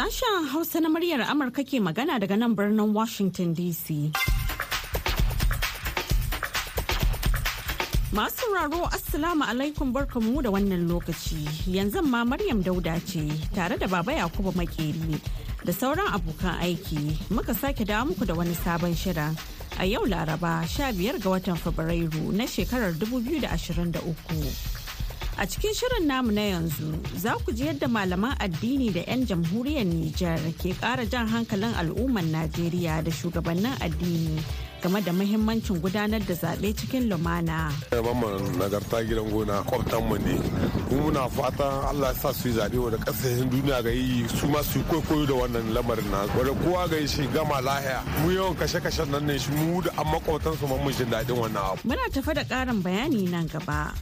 Sashen Hausa na muryar Amurka ke magana daga nan birnin Washington DC. Masu sauraro Assalamu alaikum barkanmu da wannan lokaci. Yanzu ma Maryam Dauda ce tare da Baba Yakubu Makeri da sauran abokan aiki muka sake dawo muku da wani sabon shirin. A yau Laraba 15 ga watan Fabrairu na shekarar 2023. A cikin shirin namu na yanzu za ku ji yadda malaman addini da 'yan jamhuriyar Nijar ke ƙara jan hankalin al'ummar Najeriya da shugabannin addini game da mahimmancin gudanar da zaɓe cikin lumana. Mamman nagarta gidan gona kwamtanmu ne. Mu muna fatan Allah sa su yi zaɓe wanda ƙasashen duniya ga yi su ma su kwaikwayo da wannan lamarin na. Wanda kowa ga yi shi gama lahiya. Mu yawan kashe-kashen nan ne shi mu da an makwabtansu mun jin daɗin wannan abu. Muna tafa da ƙarin bayani nan gaba.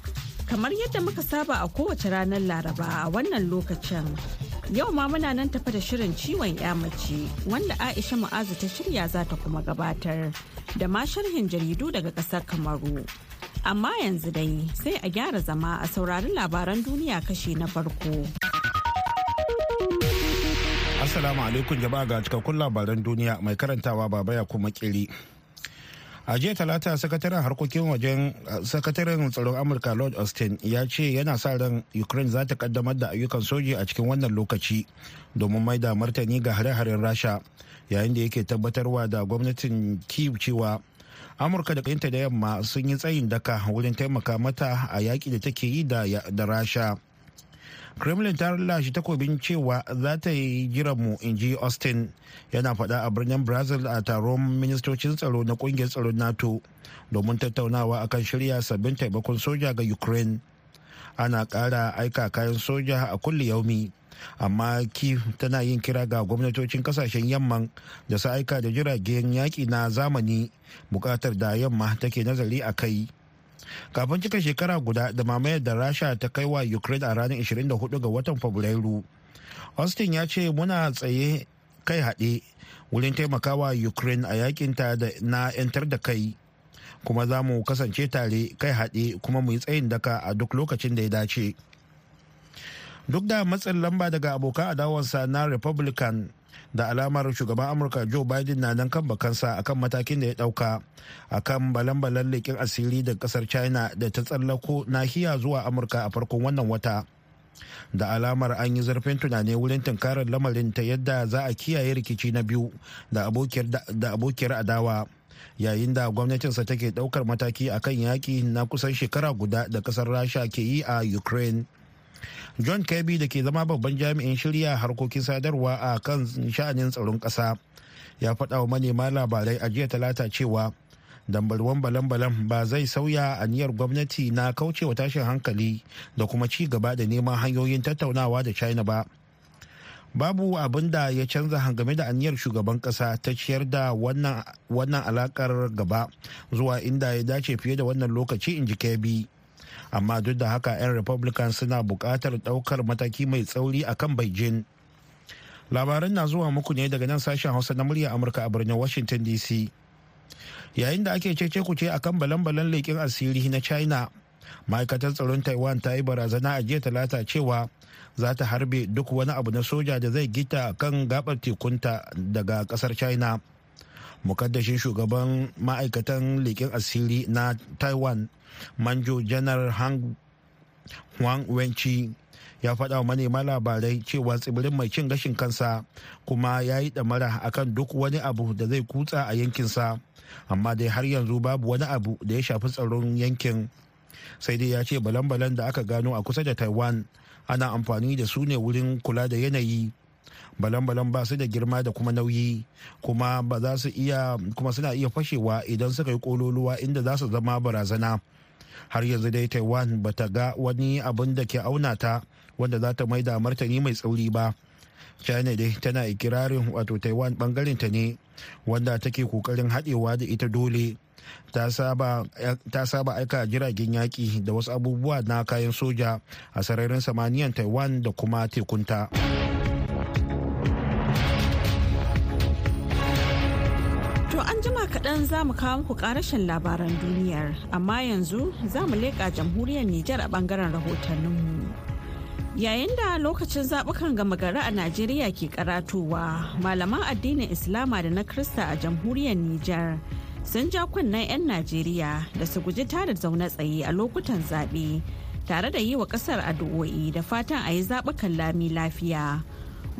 Kamar yadda muka saba a kowace ranar Laraba a wannan lokacin. Yau ma muna nan tafa da shirin ciwon mace wanda Aisha Mu'azu ta shirya za ta kuma gabatar da ma sharhin jaridu daga ƙasar Kamaru. Amma yanzu dai sai a gyara zama a saurari labaran duniya kashi na farko. Assalamu alaikum jama'a ga cikakkun labaran duniya mai karantawa baba ya kuma kiri. A jiya talata sakataren harkokin wajen sakataren tsaron amurka lord austin ya ce yana sa ran ukraine za ta kaddamar da ayyukan soji a cikin wannan lokaci domin mai da martani ga hare-haren rasha yayin da yake tabbatarwa da gwamnatin kiev cewa amurka da kayinta da yamma sun yi tsayin daka wurin taimaka mata a yaƙi da take yi da rasha. Kremlin ta lashe takobin cewa za ta yi jiranmu in ji austin. Yana faɗa a birnin brazil a taron ministocin tsaro na ƙungiyar tsaron nato domin tattaunawa akan shirya sabbin taimakon soja ga ukraine. Ana ƙara aika kayan soja a kulle yaumi amma kiev tana yin kira ga gwamnatocin ƙasashen yamman da su aika da jiragen yaƙi na zamani. Buƙatar da yamma take nazari a kai. Kafin cika shekara guda da mamayar da rasha ta kai wa ukraine a ranar 24 ga watan fabrairu austin ya ce muna tsaye kai haɗe wurin taimakawa ukraine a yakinta na 'yantar da kai kuma za mu kasance tare kai haɗe kuma mu yi tsayin daka a duk lokacin da ya dace. Duk da matsin lamba daga abokan adawarsa na republican da alamar shugaban amurka joe biden na nan kan bakansa akan matakin da ya ɗauka akan balan-balan leƙin asiri da ƙasar china da ta tsallako nahiya zuwa amurka a farkon wannan wata. Da alamar an yi zarfin tunani wurin tunkarar lamarin ta yadda za a kiyaye rikici na biyu da abokiyar adawa yayin da gwamnatinsa take ɗaukar mataki akan yaƙi na kusan shekara guda da ƙasar rasha ke yi a ukraine. John kirby da ke zama babban jami'in shirya harkokin sadarwa a kan sha'anin tsaron ƙasa ya faɗa wa manema labarai a jiya talata cewa dambarwan balan-balan ba zai sauya aniyar gwamnati na kaucewa tashin hankali da kuma ci gaba da neman hanyoyin tattaunawa da china ba. Babu abin da ya canza game da aniyar shugaban kasa ta ciyar da wannan alakar gaba zuwa inda ya dace fiye da wannan lokaci in ji kebi amma duk da haka 'yan republican suna buƙatar ɗaukar mataki mai tsauri a kan beijing. Labaran na zuwa muku ne daga nan sashen hausa na murya amurka a birnin washington dc yayin da ake cece kuce a kan balan-balan leƙin asiri na china ma'aikatar tsaron taiwan ta yi barazana a jiya talata cewa za ta harbe duk wani abu na soja da zai gita kan gabar tekunta daga ƙasar china. Mukaddashin shugaban ma'aikatan leƙen asiri na taiwan manjo janar hang huang wenchi ya faɗa wa manema labarai cewa tsibirin mai cin gashin kansa kuma ya yi ɗamara akan duk wani abu da zai kutsa a yankinsa. Amma dai har yanzu babu wani abu da ya shafi tsaron yankin. Sai dai ya ce balan-balan da aka gano a kusa da taiwan ana amfani da su ne wurin kula da yanayi. Balan-balan ba su da girma da kuma nauyi kuma ba za su iya kuma suna iya fashewa idan suka yi kololuwa inda za su zama barazana. Har yanzu dai taiwan ba ta ga wani abin da ke auna ta wanda za ta mai da martani mai tsauri ba. China dai tana ikirarin wato taiwan ɓangaren ta ne wanda take ƙoƙarin haɗewa da ita dole. Ta saba aika jiragen yaƙi da wasu abubuwa na kayan soja a sararin samaniyan taiwan da kuma tekunta. Kaɗan za mu kawo muku ƙarashin labaran duniyar, amma yanzu za mu leƙa jamhuriyar Nijar a ɓangaren rahotanninmu. Yayin da lokacin zaɓukan gama gari a Najeriya ke karatowa, malaman addinin Islama da na Krista a jamhuriyar Nijar sun ja kunnen 'yan Najeriya da su guji tada zaune tsaye a lokutan zaɓe tare da yi wa ƙasar addu'o'i da fatan a yi zaɓukan lami lafiya.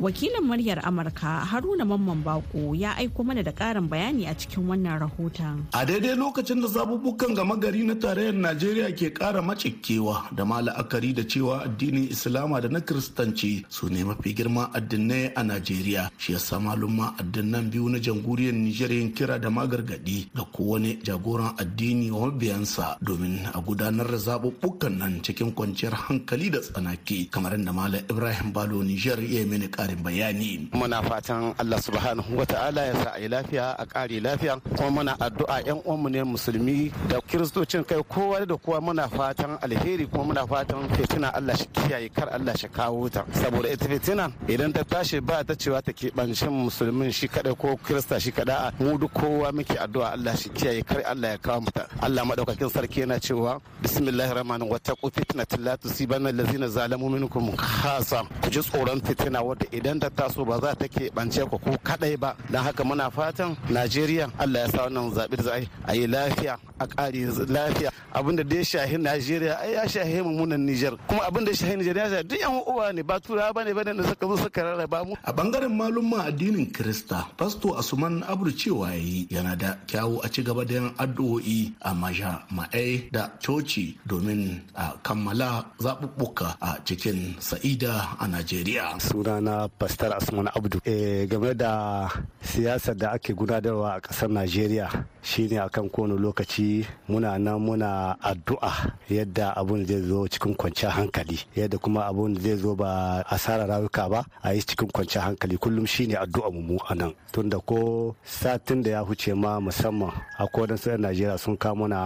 Wakilin muryar amurka haruna mamman bako ya aiko mana da karin bayani a cikin wannan rahoton. A daidai lokacin da zabubukan gama gari na tarayyar najeriya ke kara macikewa da ma la'akari da cewa addinin islama da na kiristanci su ne mafi girman addinai a najeriya shi yasa malumma addinan biyu na jamhuriyar nijar yin kira da magargadi ga kowane jagoran addini wa mabiyansa domin a gudanar da zabubukan nan cikin kwanciyar hankali da tsanaki kamar yadda malam ibrahim balo nijar ya mini karin bayani. Muna fatan Allah subhanahu wa ta'ala ya sa a yi lafiya a ƙare lafiya. Kuma muna addu'a yan uwanmu ne musulmi da kiristocin kai kowa da kowa muna fatan alheri kuma muna fatan fitina Allah shi kiyaye kar Allah shi kawo ta. Saboda ita fitina idan ta tashi ba ta cewa ta keɓancin musulmin shi kadai ko kirista shi kada mu duk kowa muke addu'a Allah shi kiyaye kar Allah ya kawo mata Allah madaukakin sarki yana cewa bismillahir rahmanir wa taqu fitnatal la tusibanna allazina zalamu minkum khasa. Ku ji tsoron fitina wadda idan ta taso ba za ta keɓance ku ko kadai ba. Don haka muna fatan najeriya allah ya sa wannan zaɓe da za a yi lafiya a ƙari lafiya. Abinda da ya shahi najeriya ai ya shahi mu munan nijar. Kuma abin da ya shahi najeriya ya duk yan uwa ne ba turawa ba ne ba ne da suka zo suka rarraba mu. A ɓangaren malumma addinin krista pasto asuman abru cewa yayi yana da kyawu a ci gaba da yin addu'o'i a maja ma'ai da coci domin a kammala zaɓuɓɓuka a cikin sa'ida a najeriya. Sunana pastor asman abdu. E, game da siyasar da ake gudanarwa a ƙasar najeriya shine akan kowane lokaci muna nan muna addu'a yadda abun zai zo cikin kwanciyar hankali yadda kuma abun zai zo ba asarar rayuka ba a yi cikin kwanciyar hankali. Kullum shine addu'a mu a nan. Tunda ko satin da ya huce ma musamman akwai wadansu 'yan najeriya sun kama na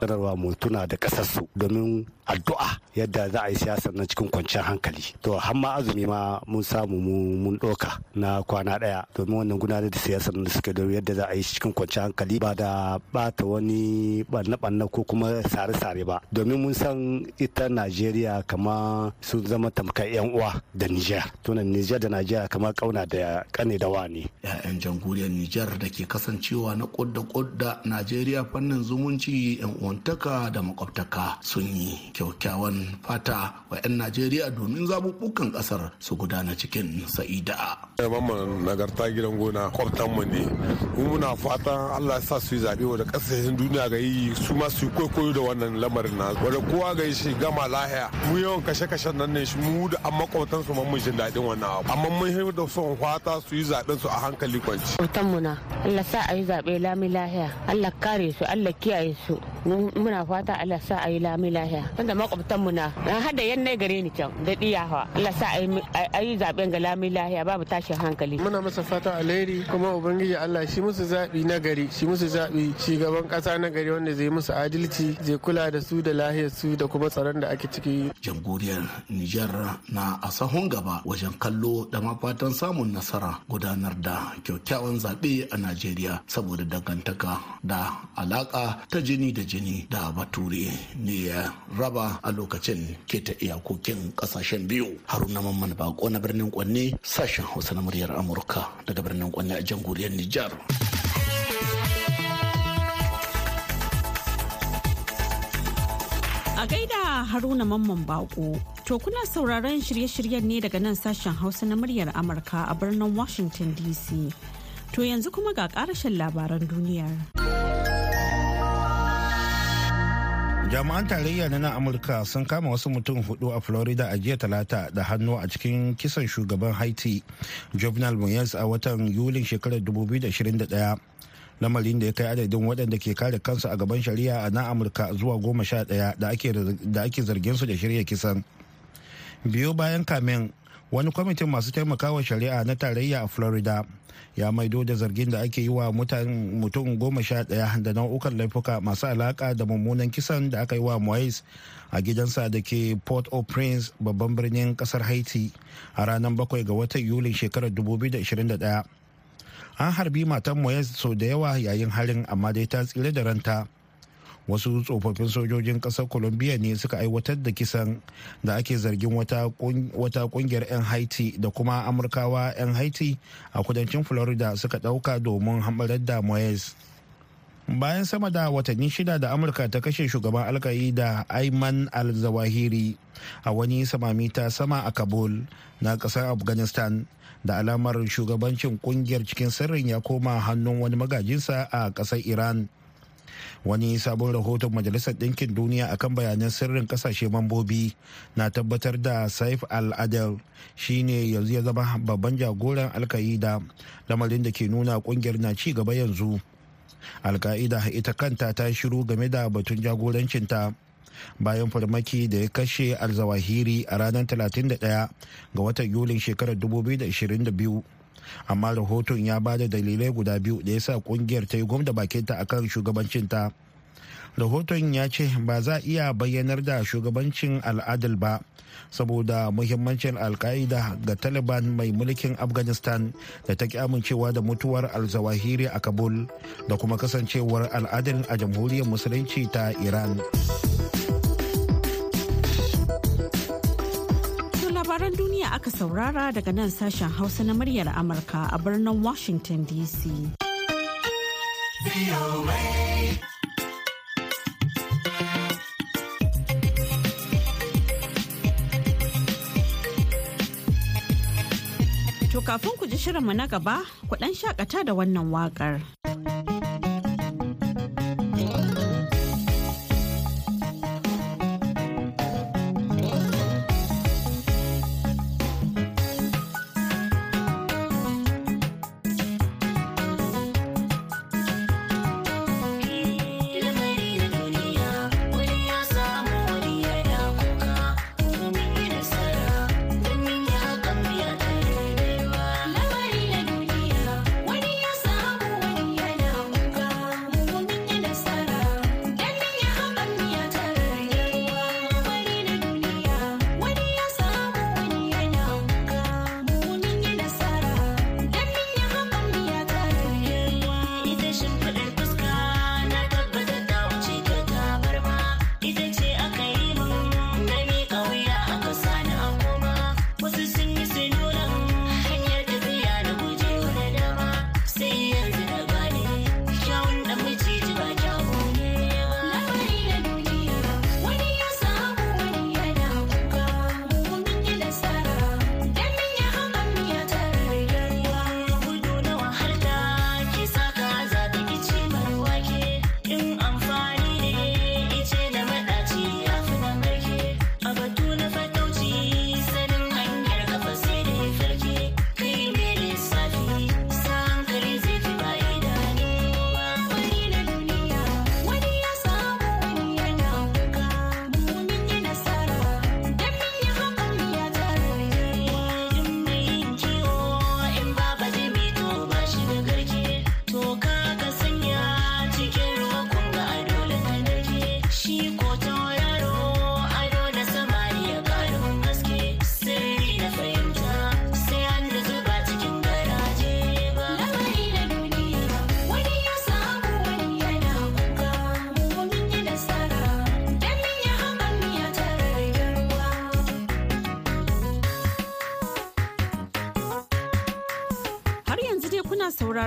sanarwa mu tuna da ƙasarsu. Domin addu'a yadda za a yi siyasar na cikin kwanciyar hankali. To har ma azumi ma mun samu mu mun ɗoka na kwana ɗaya domin wannan gudanar da siyasar da suke da yadda za a yi cikin kwanciyar hankali ba da bata wani ɓanna-ɓanna ko kuma sare-sare ba. Domin mun san ita najeriya kama sun zama tamkar yan uwa da niger. Tunan niger da najeriya kama ƙauna da kane da wani 'ya'yan jamhuriyar niger da ke kasancewa na kudda kudda najeriya fannin zumunci yan uwantaka da makwabtaka sun yi kyaukyawan fata wa 'yan najeriya domin zaɓuɓɓukan ƙasar su gudana cikin sa'ida. mamman nagarta gidan gona kwamtan mu ne. Mu muna fatan allah ya sa su yi zaɓe da ƙasashen duniya ga yi su ma su yi kwaikwayo da wannan lamarin na. Wanda kowa ga yi shi gama lahiya. Mu yawan kashe-kashen nan ne shi mu da an makwabtan su mun jin daɗin wannan abu. Amma mun yi da son fata su yi zaɓen su a hankali kwanci. kwamtan mu na allah sa a yi zaɓe lami lahiya. Allah kare su allah kiyaye su. Muna fata allah sa a yi lami lahiya. Wanda makwabtan mu na. Na hada yannai gare ni can da diyawa Allah sa a yi zaɓen ga lami lahiya babu tashin hankali. Muna masa fata alheri kuma ubangiji Allah shi musu zabi na gari shi musu zabi shugaban kasa na gari wanda zai musu adalci zai kula da su da lahiyar su da kuma tsaron da ake ciki. Jamhuriyar Nijar na a sahun gaba wajen kallo da mafatan samun nasara gudanar da kyakkyawan zaɓe a Najeriya saboda dangantaka da alaka ta jini da jini da bature ne ya raba a lokacin keta iyakokin ƙasashen biyu. Haruna mamman bako na birnin kwanne sashen hausa na muryar amurka daga birnin kwanne a jamhuriyar nijar. A gaida haruna mamman bako to kuna sauraron shirye-shiryen ne daga nan sashen hausa na muryar amurka a birnin washington dc to yanzu kuma ga karashen labaran duniyar. Jami'an tarayya na nan amurka sun kama wasu mutum huɗu a florida a jiya talata da hannu a cikin kisan shugaban haiti jovenel moyes a watan yulin shekarar 2021 lamarin da ya kai adadin waɗanda ke kare kansu a gaban shari'a a nan amurka zuwa goma sha ɗaya da ake zargin su da shirya kisan. Biyu bayan kamen wani kwamitin masu taimakawa shari'a na tarayya a florida ya maido da zargin da ake yi wa mutum goma sha ɗaya da nau'ukan laifuka masu alaka da mummunan kisan da aka yi wa moise a gidansa da ke port au prince babban birnin ƙasar haiti a ranar bakwai ga watan yulin shekarar 2021 an harbi matan moise sau da yawa yayin harin amma dai ta tsire da ranta. Wasu tsofaffin sojojin ƙasar colombia ne suka aiwatar da kisan da ake zargin wata ƙungiyar 'yan haiti da kuma amurkawa 'yan haiti a kudancin florida suka ɗauka domin hamarar da moyes. Bayan sama da watanni shida da amurka ta kashe shugaban da ayman al-zawahiri a wani samami ta sama a kabul na ƙasar afghanistan da alamar shugabancin ƙungiyar cikin sirrin ya koma hannun wani magajinsa a ƙasar iran. Wani sabon rahoton majalisar ɗinkin duniya akan bayanan sirrin ƙasashe mambobi na tabbatar da saif al-adal shine yanzu ya zama babban jagoran alka'ida lamarin da ke nuna ƙungiyar na ci gaba yanzu. Alka'ida ita kanta ta shiru game da batun jagorancinta bayan farmaki da ya kashe alzawahiri a ranar 31 ga watan yulin shekarar 2022 amma rahoton ya ba da dalilai guda biyu da ya sa ƙungiyar ta yi gwamda bakinta akan shugabancinta. Rahoton ya ce ba za a iya bayyanar da shugabancin al'adal ba saboda muhimmancin alka'ida ga taliban mai mulkin afghanistan da ta ki amincewa da mutuwar alzawahiri a kabul da kuma kasancewar al'adal a jamhuriyar musulunci ta iran. Duniya aka saurara daga nan sashen hausa na muryar amurka a birnin washington dc To kafin ku ji shirinmu na gaba, ku ɗan shakata da wannan waƙar.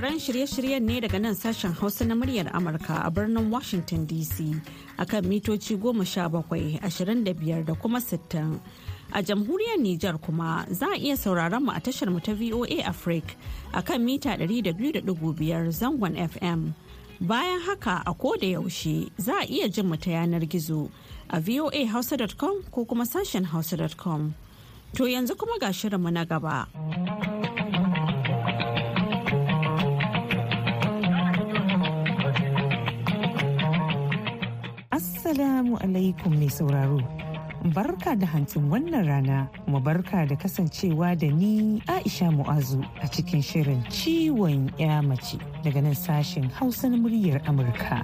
Sauraron shirye-shiryen ne daga nan sashen Hausa na muryar Amurka a birnin Washington DC akan mitoci goma sha bakwai ashirin da biyar da kuma sittin. A jamhuriyar Nijar kuma za a iya sauraron mu a tashar mu ta VOA Africa akan mita 200.5 zangon FM. Bayan haka a koda yaushe za a iya jin mu ta yanar gizo a voahausa.com ko kuma sashen hausa.com. To yanzu kuma ga shirinmu na gaba. Assalamu alaikum mai sauraro. Barka da hantsin wannan rana kuma barka da kasancewa da ni Aisha Mu'azu a cikin shirin ciwon ya mace daga nan sashen Hausa na muryar Amurka.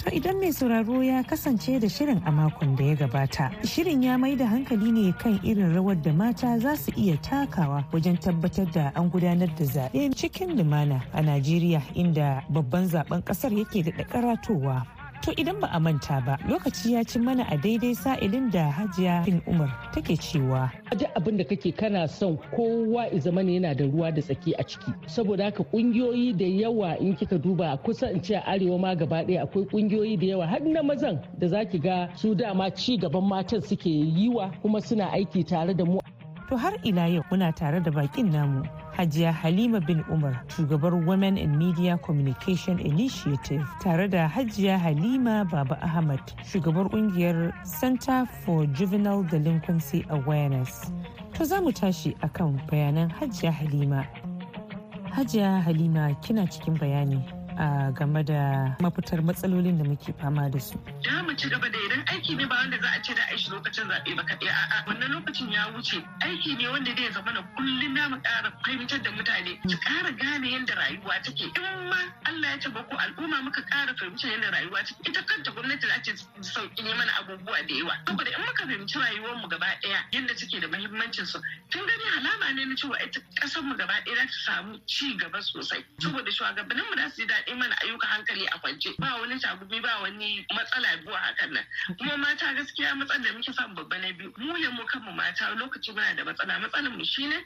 To idan mai sauraro ya kasance da shirin a makon da ya gabata, shirin ya mai da hankali ne kan irin rawar da mata za su iya takawa wajen tabbatar da an gudanar da zaɓe cikin lumana a Najeriya inda babban zaɓen ƙasar yake da karatowa. To idan ba a manta ba lokaci ya ci mana a daidai sa'ilin da hajiya bin Umar take cewa. Duk abin da kake kana son kowa zama ne yana da ruwa da tsaki a ciki. Saboda haka kungiyoyi da yawa in kika duba kusa in ce a arewa ma gaba ɗaya akwai kungiyoyi da yawa har na mazan da zaki ga su dama ci gaban matan suke yiwa kuma suna aiki tare da mu. To har ila yau muna tare da bakin namu Hajiya Halima bin Umar, shugabar Women in Media Communication Initiative, tare da Hajiya Halima Baba Ahmad, shugabar ƙungiyar Center for Juvenile Delinquency Awareness. To za mu tashi akan bayanan Hajiya Halima. Hajiya Halima kina cikin bayani. A game da mafitar matsalolin da muke fama da su. Ya mu ci gaba da idan aiki ne ba wanda za a ce da aishi lokacin zaɓe ba kaɗai. A'a wannan lokacin ya wuce. Aiki ne wanda zai zama na kullum na mu ƙara fahimtar da mutane. Su ƙara gane yadda rayuwa take. In ma Allah ya ce ko al'umma muka ƙara fahimtar yadda rayuwa take ita kanta gwamnati za ce sauƙin yi mana abubuwa da yawa. Saboda in muka fahimci rayuwar mu gaba ɗaya yadda take da muhimmancin su tun gani alama ne na cewa ita ƙasar mu gaba ɗaya za ta samu ci gaba sosai. Saboda shugabannin mu za su ji daɗi yi mana ayyuka hankali a kwance. Ba wani shagumi ba wani matsala buwa hakan nan. Kuma mata gaskiya matsalar da muke samu babba na biyu. Mu ne mu kanmu mata lokaci muna da matsala. Matsalar mu shine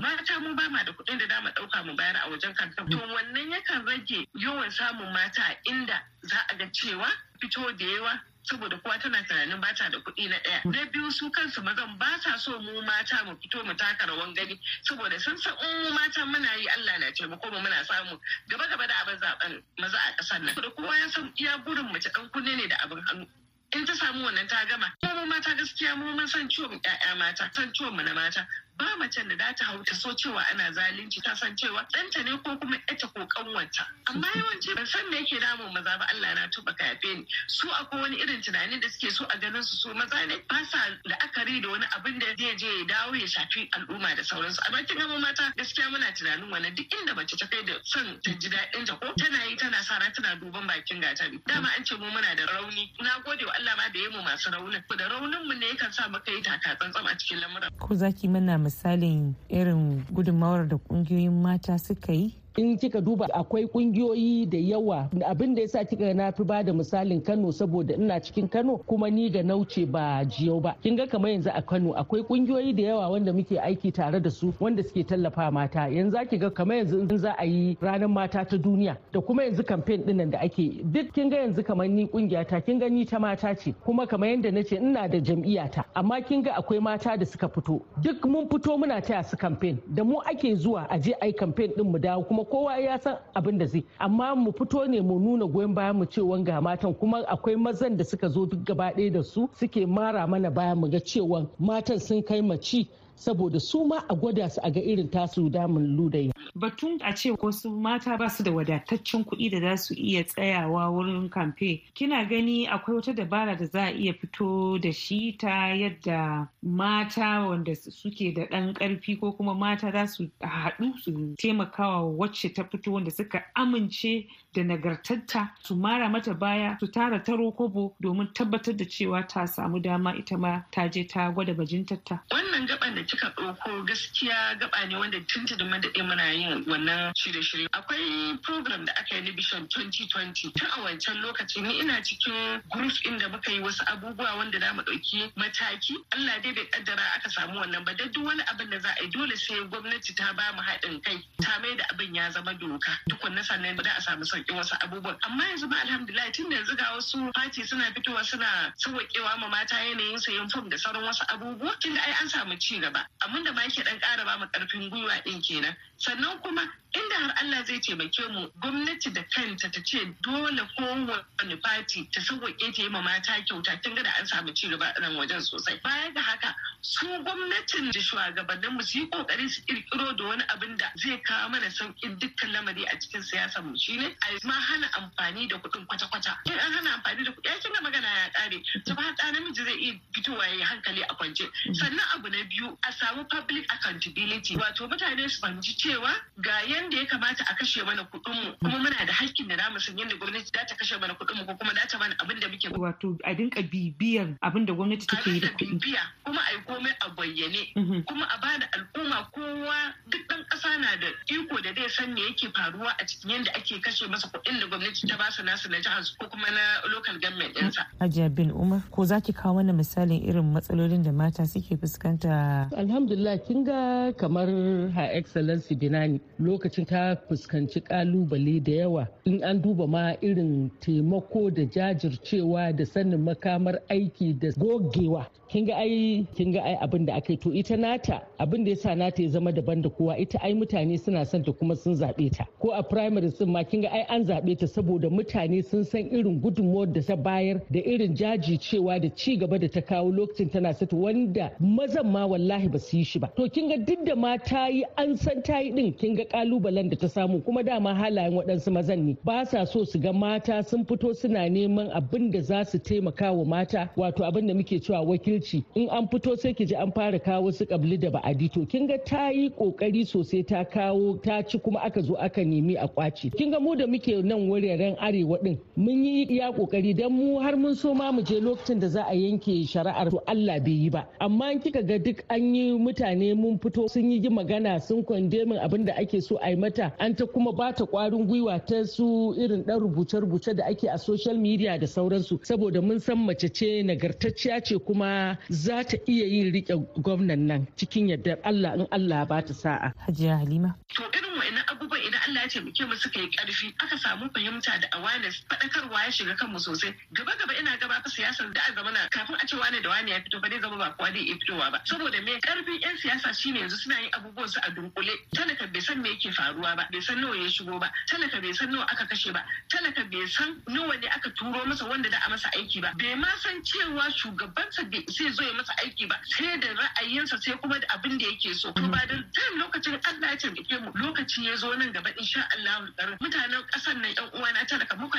mata mu ba ma da kuɗin da dama ɗauka mu bayar a wajen kanta. To wannan yakan rage yawan samun mata inda za a ga cewa fito da yawa saboda kowa tana tunanin ba ta da kuɗi na ɗaya. Na biyu su kansu mazan ba sa so mu mata mu fito mu taka rawan gani saboda sun san in mu mata muna yi Allah na taimako mu muna samu gaba gaba da abin zaɓen maza a ƙasar nan. Saboda kowa ya san iya burin mace ɗan kunne ne da abin hannu. In ta samu wannan ta gama. Mu mata gaskiya mu mun san ciwon ƴaƴa mata, san ciwon mu na mata. Ba macen da ta hau ta so cewa ana zalunci ta san cewa ɗanta ne ko kuma ita ko kanwanta amma yawanci ban san me yake damun maza ba Allah na tuba ka yafe ni. Su akwai wani irin tunani da suke so a ganin su su maza ne ba sa la'akari da wani abin da zai je ya dawo ya shafi al'umma da sauransu. Amma kin ga mata gaskiya muna tunanin wannan duk inda mace ta kai da son ta ji daɗin ta ko tana yi tana sa tana duban bakin gatari. Dama an ce mu muna da rauni. Na gode wa Allah ma da yi mu masu raunin. Da raunin mu ne yakan sa maka yi taka tsantsan a cikin lamuran. Ko zaki mana misalin irin gudunmawar da ƙungiyoyin mata suka yi in kika duba akwai kungiyoyi da yawa. Abin da yasa kika na fi ba da misalin Kano saboda ina cikin Kano kuma ni ga nauce ba jiyau ba. Kin ga kamar yanzu a Kano akwai kungiyoyi da yawa wanda muke aiki tare da su wanda suke tallafa mata. Yanzu ki ga kamar yanzu in za a yi ranar mata ta duniya da kuma yanzu campaign ɗin nan da ake duk kin ga yanzu kamar ni ƙungiya ta kin ga ni ta mata ce kuma kamar yadda na ce ina da jam'iyyata. Amma kin ga akwai mata da suka fito. Duk mun fito muna taya su campaign. Da mu ake zuwa a je ai campaign din mu dawo kuma kowa ya san abin da zai. Amma mu fito ne mu nuna goyon bayan mu cewa ga matan kuma akwai mazan da suka zo duk gaba ɗaya da su suke mara mana bayan mu ga cewa matan sun kai maci saboda su ma a gwada su a ga irin tasu damun ludayi. Batun a ce wasu mata ba su da wadataccen kuɗi da za su iya tsayawa wurin kamfe. Kina gani akwai wata dabara da za a iya fito da shi ta yadda mata wanda suke da ɗan ƙarfi ko kuma mata za su haɗu su taimakawa wacce ta fito wanda suka amince da nagartarta su mara mata baya su tara taro kobo domin tabbatar da cewa ta samu dama ita ma ta je ta gwada bajintarta. Wannan gaban da kika ɗauko gaskiya gaba ne wanda tuntuni mun daɗe muna yin wannan shirye-shirye. Akwai program da aka yi na Vision 2020 tun a wancan lokaci ni ina cikin group inda muka yi wasu abubuwa wanda za mu ɗauki mataki. Allah dai bai kaddara aka samu wannan ba da duk wani abin da za a yi dole sai gwamnati ta ba mu haɗin kai ta mai da abin ya zama doka tukunna sannan da a samu sauƙin wasu abubuwan. Amma yanzu ba alhamdulillah tun da yanzu ga wasu fati suna fitowa suna sauƙewa ma mata yanayin sayan fom da sauran wasu abubuwa. Tun da ai an samu ci gaba abin da ma yake dan ƙara ba mu ƙarfin gwiwa din kenan. Sannan kuma inda har Allah zai taimake mu gwamnati da kanta ta ce dole kowane fati ta sauwaƙe ta yi ma mata kyauta. Tun da an samu ci gaba nan wajen sosai. Baya ga haka su gwamnatin da shugabannin mu su yi ƙoƙari su kirkiro da wani abin da zai kawo mana sauƙin dukkan lamari a cikin siyasar mu shine a ma hana amfani da kuɗin kwata-kwata. In an hana amfani da kuɗi ya magana ya ƙare. Ta ba namiji zai iya fitowa ya yi hankali a kwance. Sannan abu na biyu a samu public accountability. Wato mutane su fahimci cewa ga yanda ya kamata a kashe mana kuɗin mu kuma muna da hakkin da namu san yanda gwamnati za ta kashe mana kuɗin mu ko kuma za ta mana abin da muke wato a dinka bibiyar abin da gwamnati take yi da kuɗi. bibiya kuma a yi komai a bayyane kuma a ba da al'umma kowa duk ɗan ƙasa na da iko da zai san me yake faruwa a cikin yanda ake kashe masa kuɗin da gwamnati ta ba su nasu na jihar ko kuma na local government ɗinsa. Hajiya bin Umar ko za ki kawo mana misalin irin matsalolin da mata suke fuskanta alhamdulillah kin ga kamar her excellency binani lokacin ta fuskanci ƙalubale da yawa. In an duba ma irin taimako da jajircewa da sanin makamar aiki da gogewa kin ga ai kin ga ai abin da aka yi. To ita nata abin da yasa nata ya zama daban da kowa ita ai mutane suna son ta kuma sun zaɓe ta. Ko a primary sun ma kin ga ai an zaɓe ta saboda mutane sun san irin gudunmuwar da ta bayar da irin jajircewa da ci gaba da ta kawo lokacin tana sata wanda mazan ma wallahi ba su yi shi ba. To kin ga duk da ma ta yi an san ta yi din kin ga kalubalen da ta samu kuma dama halayen waɗansu mazan ne. Ba sa so su ga mata sun fito suna neman abin da za su taimaka wa mata wato abin da muke cewa wakilci. In an fito sai ki ji an fara kawo su kabli da ba'adi. To kin ga ta yi ƙoƙari sosai ta kawo ta ci kuma aka zo aka nemi a kwaci kin ga mu da muke nan wuraren arewa din mun yi iya ƙoƙari dan mu har mun so ma mu je lokacin da za a yanke shari'ar to Allah bai yi ba. Amma kika ga duk an yi mutane mun fito sun yi magana sun kwande min abin da ake so a yi mata. An ta kuma ba ta kwarin gwiwa ta su irin dan rubuce-rubuce da ake a social media da sauransu. Saboda mun san mace ce nagartacciya ce kuma za ta iya yin riƙe gwamnan nan cikin yardar Allah in Allah ba ta sa'a. Hajiya Halima. To irin wa'annan abubuwan idan Allah ya taimake mu suka yi ƙarfi aka samu fahimta da awareness faɗakarwa ya shiga kanmu sosai. Gaba gaba ina gaba fa siyasar da a zamana kafin a ce wane da wane ya fito ba zai zama ba kowa zai iya fitowa ba. Saboda me? Ƙarfin yan siyasa shine yanzu suna yin abubuwan su a dunkule. Talaka bai san me yake faruwa ba bai san nawa ya shigo ba. Talaka bai san nawa aka kashe ba. Talaka bai san nawa ne aka turo masa wanda da a masa aiki ba. Bai ma san cewa shugabansa bai sai zo ya masa aiki ba. Sai da ra'ayinsa sai kuma da abin da yake so. To ba da time lokacin Allah ya taimake mu lokaci ya zo nan gaba insha Allah mutanen ƙasar nan yan uwana talaka muka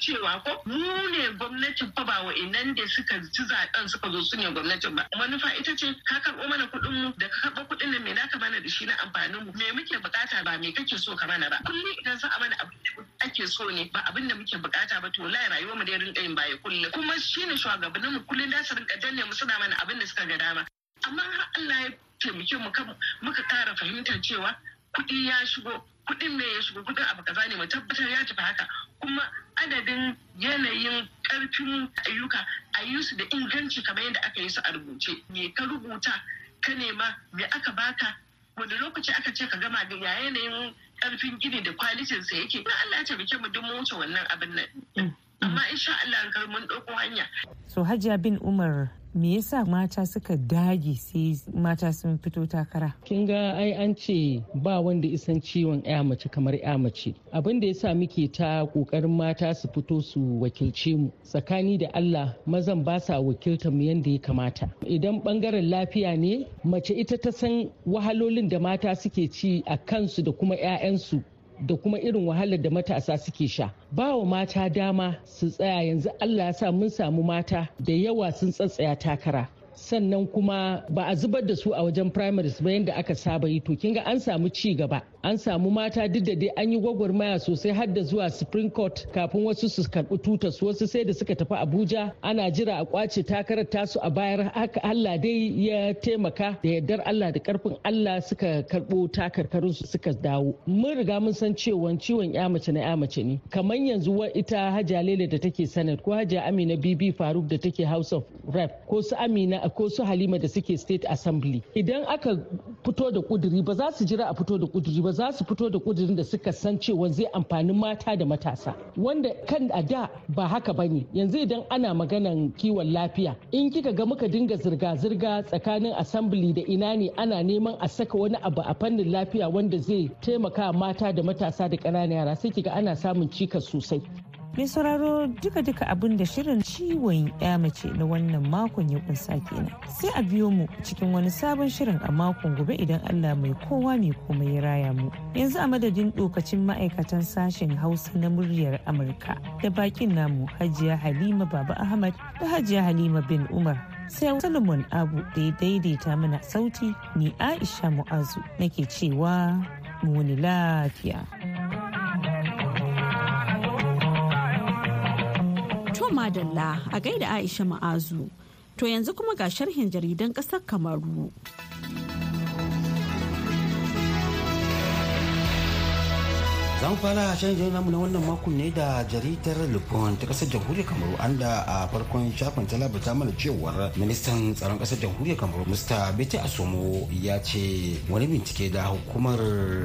cewa ko mu ne gwamnatin fa ba wa'innan da suka ci zaɓen suka zo su gwamnatin ba. Manufa ita ce ka karɓo mana kuɗin mu da ka karɓo kuɗin nan me naka mana da shi na amfanin mu? Me muke buƙata ba me kake so ka mana ba? Kullum idan za a mana abu ake so ne ba abin da muke buƙata ba to lai rayuwar mu da rinka yin baya kullum. Kuma shine shugabannin mu kullum da su rinka danne mu suna mana abin da suka ga dama. Amma har Allah ya taimake mu muka ƙara fahimtar cewa kuɗi ya shigo kuɗin me ya shigo kuɗin abu kaza ne mu tabbatar ya tafi haka. Kuma adadin yanayin ƙarfin ayyuka a yi su da inganci kamar yadda aka yi su a rubuce. Me ka rubuta ka nema me aka baka? Wani lokaci aka ce ka gama da ya yanayin ƙarfin gini da kwalitin sa yake? Na Allah ya taimake mu duk mu wuce wannan abin nan. Amma insha Allah mun ɗauko hanya. So Hajiya bin Umar me yasa mata suka dage sai mata sun fito takara? Kin ga ai an ce ba wanda isan ciwon ya mace kamar ya mace. Abin da yasa muke ta ƙoƙarin mata su fito su wakilce mu. Tsakani da Allah mazan ba sa wakiltar mu yanda ya kamata. Idan ɓangaren lafiya ne mace ita ta san wahalolin da mata suke ci a kansu da kuma 'ya'yansu da kuma irin wahalar da matasa suke sha. Ba wa mata dama su tsaya yanzu allah ya sa mun samu mata da yawa sun tsatsaya takara. Sannan kuma ba a zubar da su a wajen primaries ba yadda aka saba yi. To kinga an samu ci gaba. An samu mata duk da dai an yi gwagwarmaya sosai har da zuwa supreme court kafin wasu su karɓi tutar su wasu sai da suka tafi abuja. Ana jira a ƙwace takarar tasu a bayar haka allah dai ya taimaka da yardar allah da ƙarfin allah suka karbo takarkarin su suka dawo. Mun riga mun san cewa ciwon ya mace na ya mace ne. Kamar yanzu wa ita hajja lele da take senate ko hajja amina bibi faruk da take house of rep ko su amina ko su halima da suke state assembly. Idan aka fito da kuduri ba za su jira a fito da kuduri ba za su fito da kudurin da suka san cewa zai amfani mata da matasa. Wanda kan a da ba haka ba ne yanzu idan ana maganan kiwon lafiya in kika ga muka dinga zirga-zirga tsakanin assembly da ina ne ana neman a saka wani abu a fannin lafiya wanda zai taimaka mata da matasa da ƙananan yara sai kiga ana samun cikas sosai. Mai sauraro duka-duka abin da shirin ciwon ya mace na wannan makon ya kunsa kenan sai a biyo mu cikin wani sabon shirin a makon gobe idan allah mai kowa mai komai ya raya mu yanzu a madadin dokacin ma'aikatan sashen hausa na muryar amurka da bakin namu hajiya halima baba ahmad da hajiya halima bin umar sai solomon abu da ya daidaita mana sauti ni aisha mu'azu nake cewa mu wani lafiya. Madalla a gaida Aisha Ma'azu. To yanzu kuma ga sharhin jaridan ƙasar Kamaru. Zan fara shan jirgin namu na wannan makon ne da jaridar lupon ta ƙasar jamhuriyar kamaru an da a farkon shafin ta labata mana cewar ministan tsaron ƙasar jamhuriyar kamaru mr. Bete asomo ya ce wani bincike da hukumar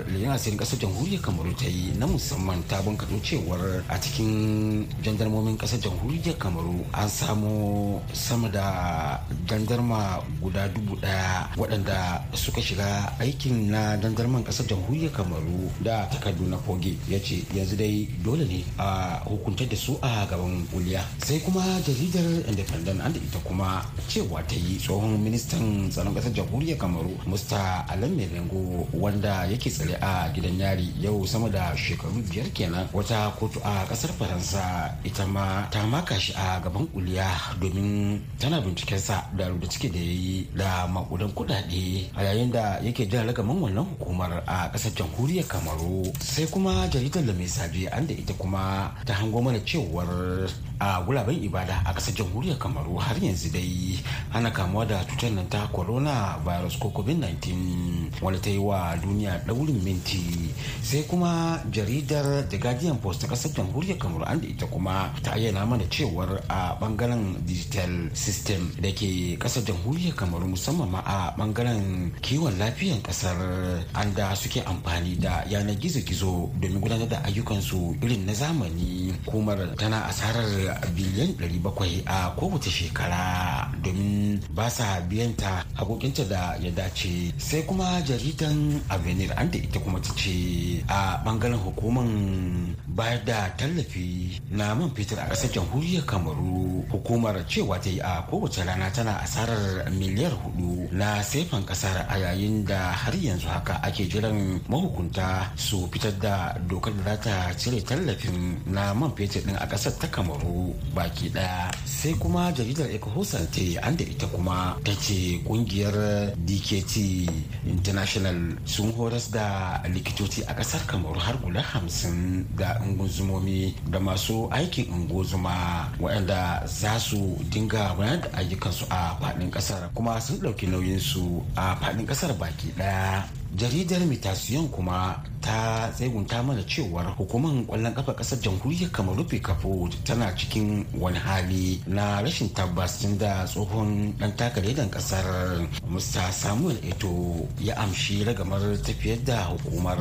lejin asirin ƙasar jamhuriyar kamaru ta yi na musamman ta bankaɗo cewar a cikin jandarmomin ƙasar jamhuriyar kamaru an samo sama da jandarma guda dubu ɗaya waɗanda suka shiga aikin na jandarman ƙasar jamhuriyar kamaru da takardu na fogi ya ce yanzu dai dole ne a hukuntar da su a gaban kuliya. Sai kuma jaridar independent an da ita kuma cewa ta yi tsohon ministan tsaron ƙasar jamhuriyar kamaru musta alan merengo wanda yake tsare a gidan yari yau sama da shekaru biyar kenan. Wata kotu a ƙasar faransa ita ma ta maka shi a gaban kuliya domin tana bincikensa da da ciki da ya yi da makudan kudade a yayin da yake jan ragaman wannan hukumar a ƙasar jamhuriyar kamaru. Sai kuma jaridar da mai sabi an da ita kuma ta hango mana cewar a gulaben ibada a ƙasar jamhuriyar kamaru har yanzu dai ana kamuwa da cutar nan ta corona virus ko covid-19 wanda ta yi wa duniya daurin minti. Sai kuma jaridar the guardian post ta ƙasar jamhuriyar kamaru an da ita kuma ta ayyana mana cewar a ɓangaren digital system da ke ƙasar jamhuriyar kamaru musamman ma a ɓangaren kiwon lafiyan ƙasar an da suke amfani da yanar gizo-gizo domin gudanar da ayyukansu irin na zamani. Kumar tana asarar biliyan 700 a kowace shekara domin ba sa biyanta hakokinta da ya dace. Sai kuma jaridan avenir an da ita kuma ta ce a ɓangaren hukumar bayar da tallafi na man fetur a ƙasar jamhuriyar kamaru hukumar cewa ta yi a kowace rana tana asarar miliyar huɗu na saifan ƙasar a yayin da har yanzu haka ake jiran mahukunta su fitar da dokar da za ta cire tallafin na man fetur din a ƙasar ta kamaru. Baki ɗaya. Sai kuma jaridar ecohosante an da ita kuma ta ce ƙungiyar dkt international sun horas da likitoci a ƙasar kamaru har guda hamsin da unguzumomi da masu aikin unguzuma waɗanda za su dinga gudanar da ayyukansu a faɗin ƙasar kuma sun ɗauki nauyinsu a faɗin ƙasar baki ɗaya jaridar mitasiyon kuma ta tsegunta mana cewar hukumar ƙwallon kafa ƙasar jamhuriyar kamaru kafo tana cikin wani hali na rashin tabbas tun da tsohon dan takaridan ƙasar musta samuel eto ya amshi ragamar tafiyar da hukumar.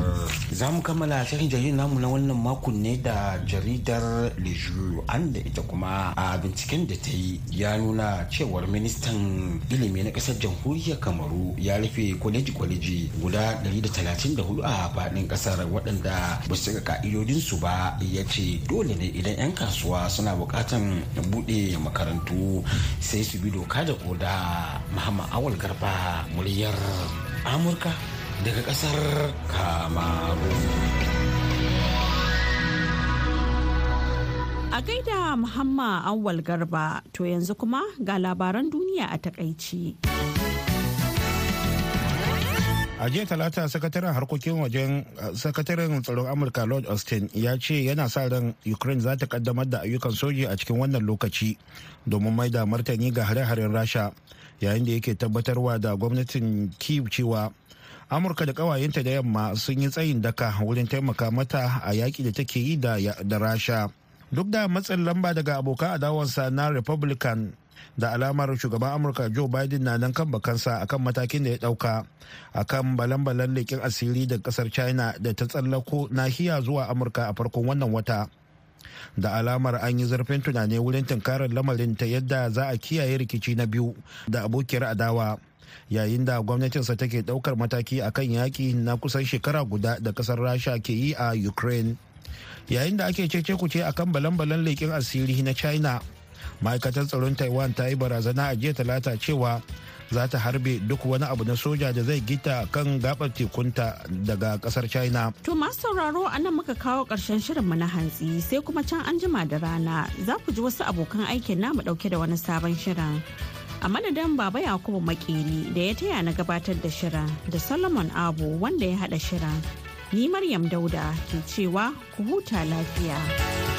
Za mu kammala shirin jaridar namu na wannan makon ne da jaridar leju an da ita kuma a binciken da ta yi ya nuna cewar ministan ilimi na ƙasar jamhuriyar kamaru ya rufe kwaleji-kwaleji guda 134 a faɗin ƙasar waɗanda ba su ka'idodinsu ba. Ya ce dole ne idan 'yan kasuwa suna buƙatan buɗe makarantu sai su bi doka da koda muhammad awal garba muryar amurka daga ƙasar kamaru. A gaida muhammad awal garba to yanzu kuma ga labaran duniya a takaici. A jiya talata sakataren harkokin wajen sakataren tsaron amurka lord austin ya ce yana sa ran ukraine za ta kaddamar da ayyukan soji a cikin wannan lokaci domin mai da martani ga hare-haren rasha yayin da yake tabbatarwa da gwamnatin kiev cewa amurka da kawayenta da yamma sun yi tsayin daka wurin taimaka mata a yaƙi da take yi da rasha. Duk da matsin lamba daga abokan adawarsa na republican da alamar shugaban amurka joe biden na nan kan bakansa akan matakin da ya ɗauka akan balan-balan leƙin asiri da ƙasar china da ta tsallako nahiya zuwa amurka a farkon wannan wata. Da alamar an yi zarfin tunani wurin tunkarar lamarin ta yadda za a kiyaye rikici na biyu da abokiyar adawa yayin da gwamnatinsa take ɗaukar mataki akan yaƙi na kusan shekara guda da ƙasar rasha ke yi a ukraine. Yayin da ake cece kuce akan balan-balan leƙen asiri na china ma'aikatar tsaron taiwan ta yi barazana a jiya talata cewa za ta harbe duk wani abu na soja da zai gita kan gabar tekunta daga ƙasar china To masu sauraro a nan muka kawo ƙarshen shirinmu na hantsi sai kuma can an jima da rana za ku ji wasu abokan aikin namu ɗauke da wani sabon shirin. A madadin Baba Yakubu Makeri da ya taya na gabatar da shirin da Solomon Abu wanda ya haɗa shirin. Ni Maryam Dauda ke cewa ku huta lafiya.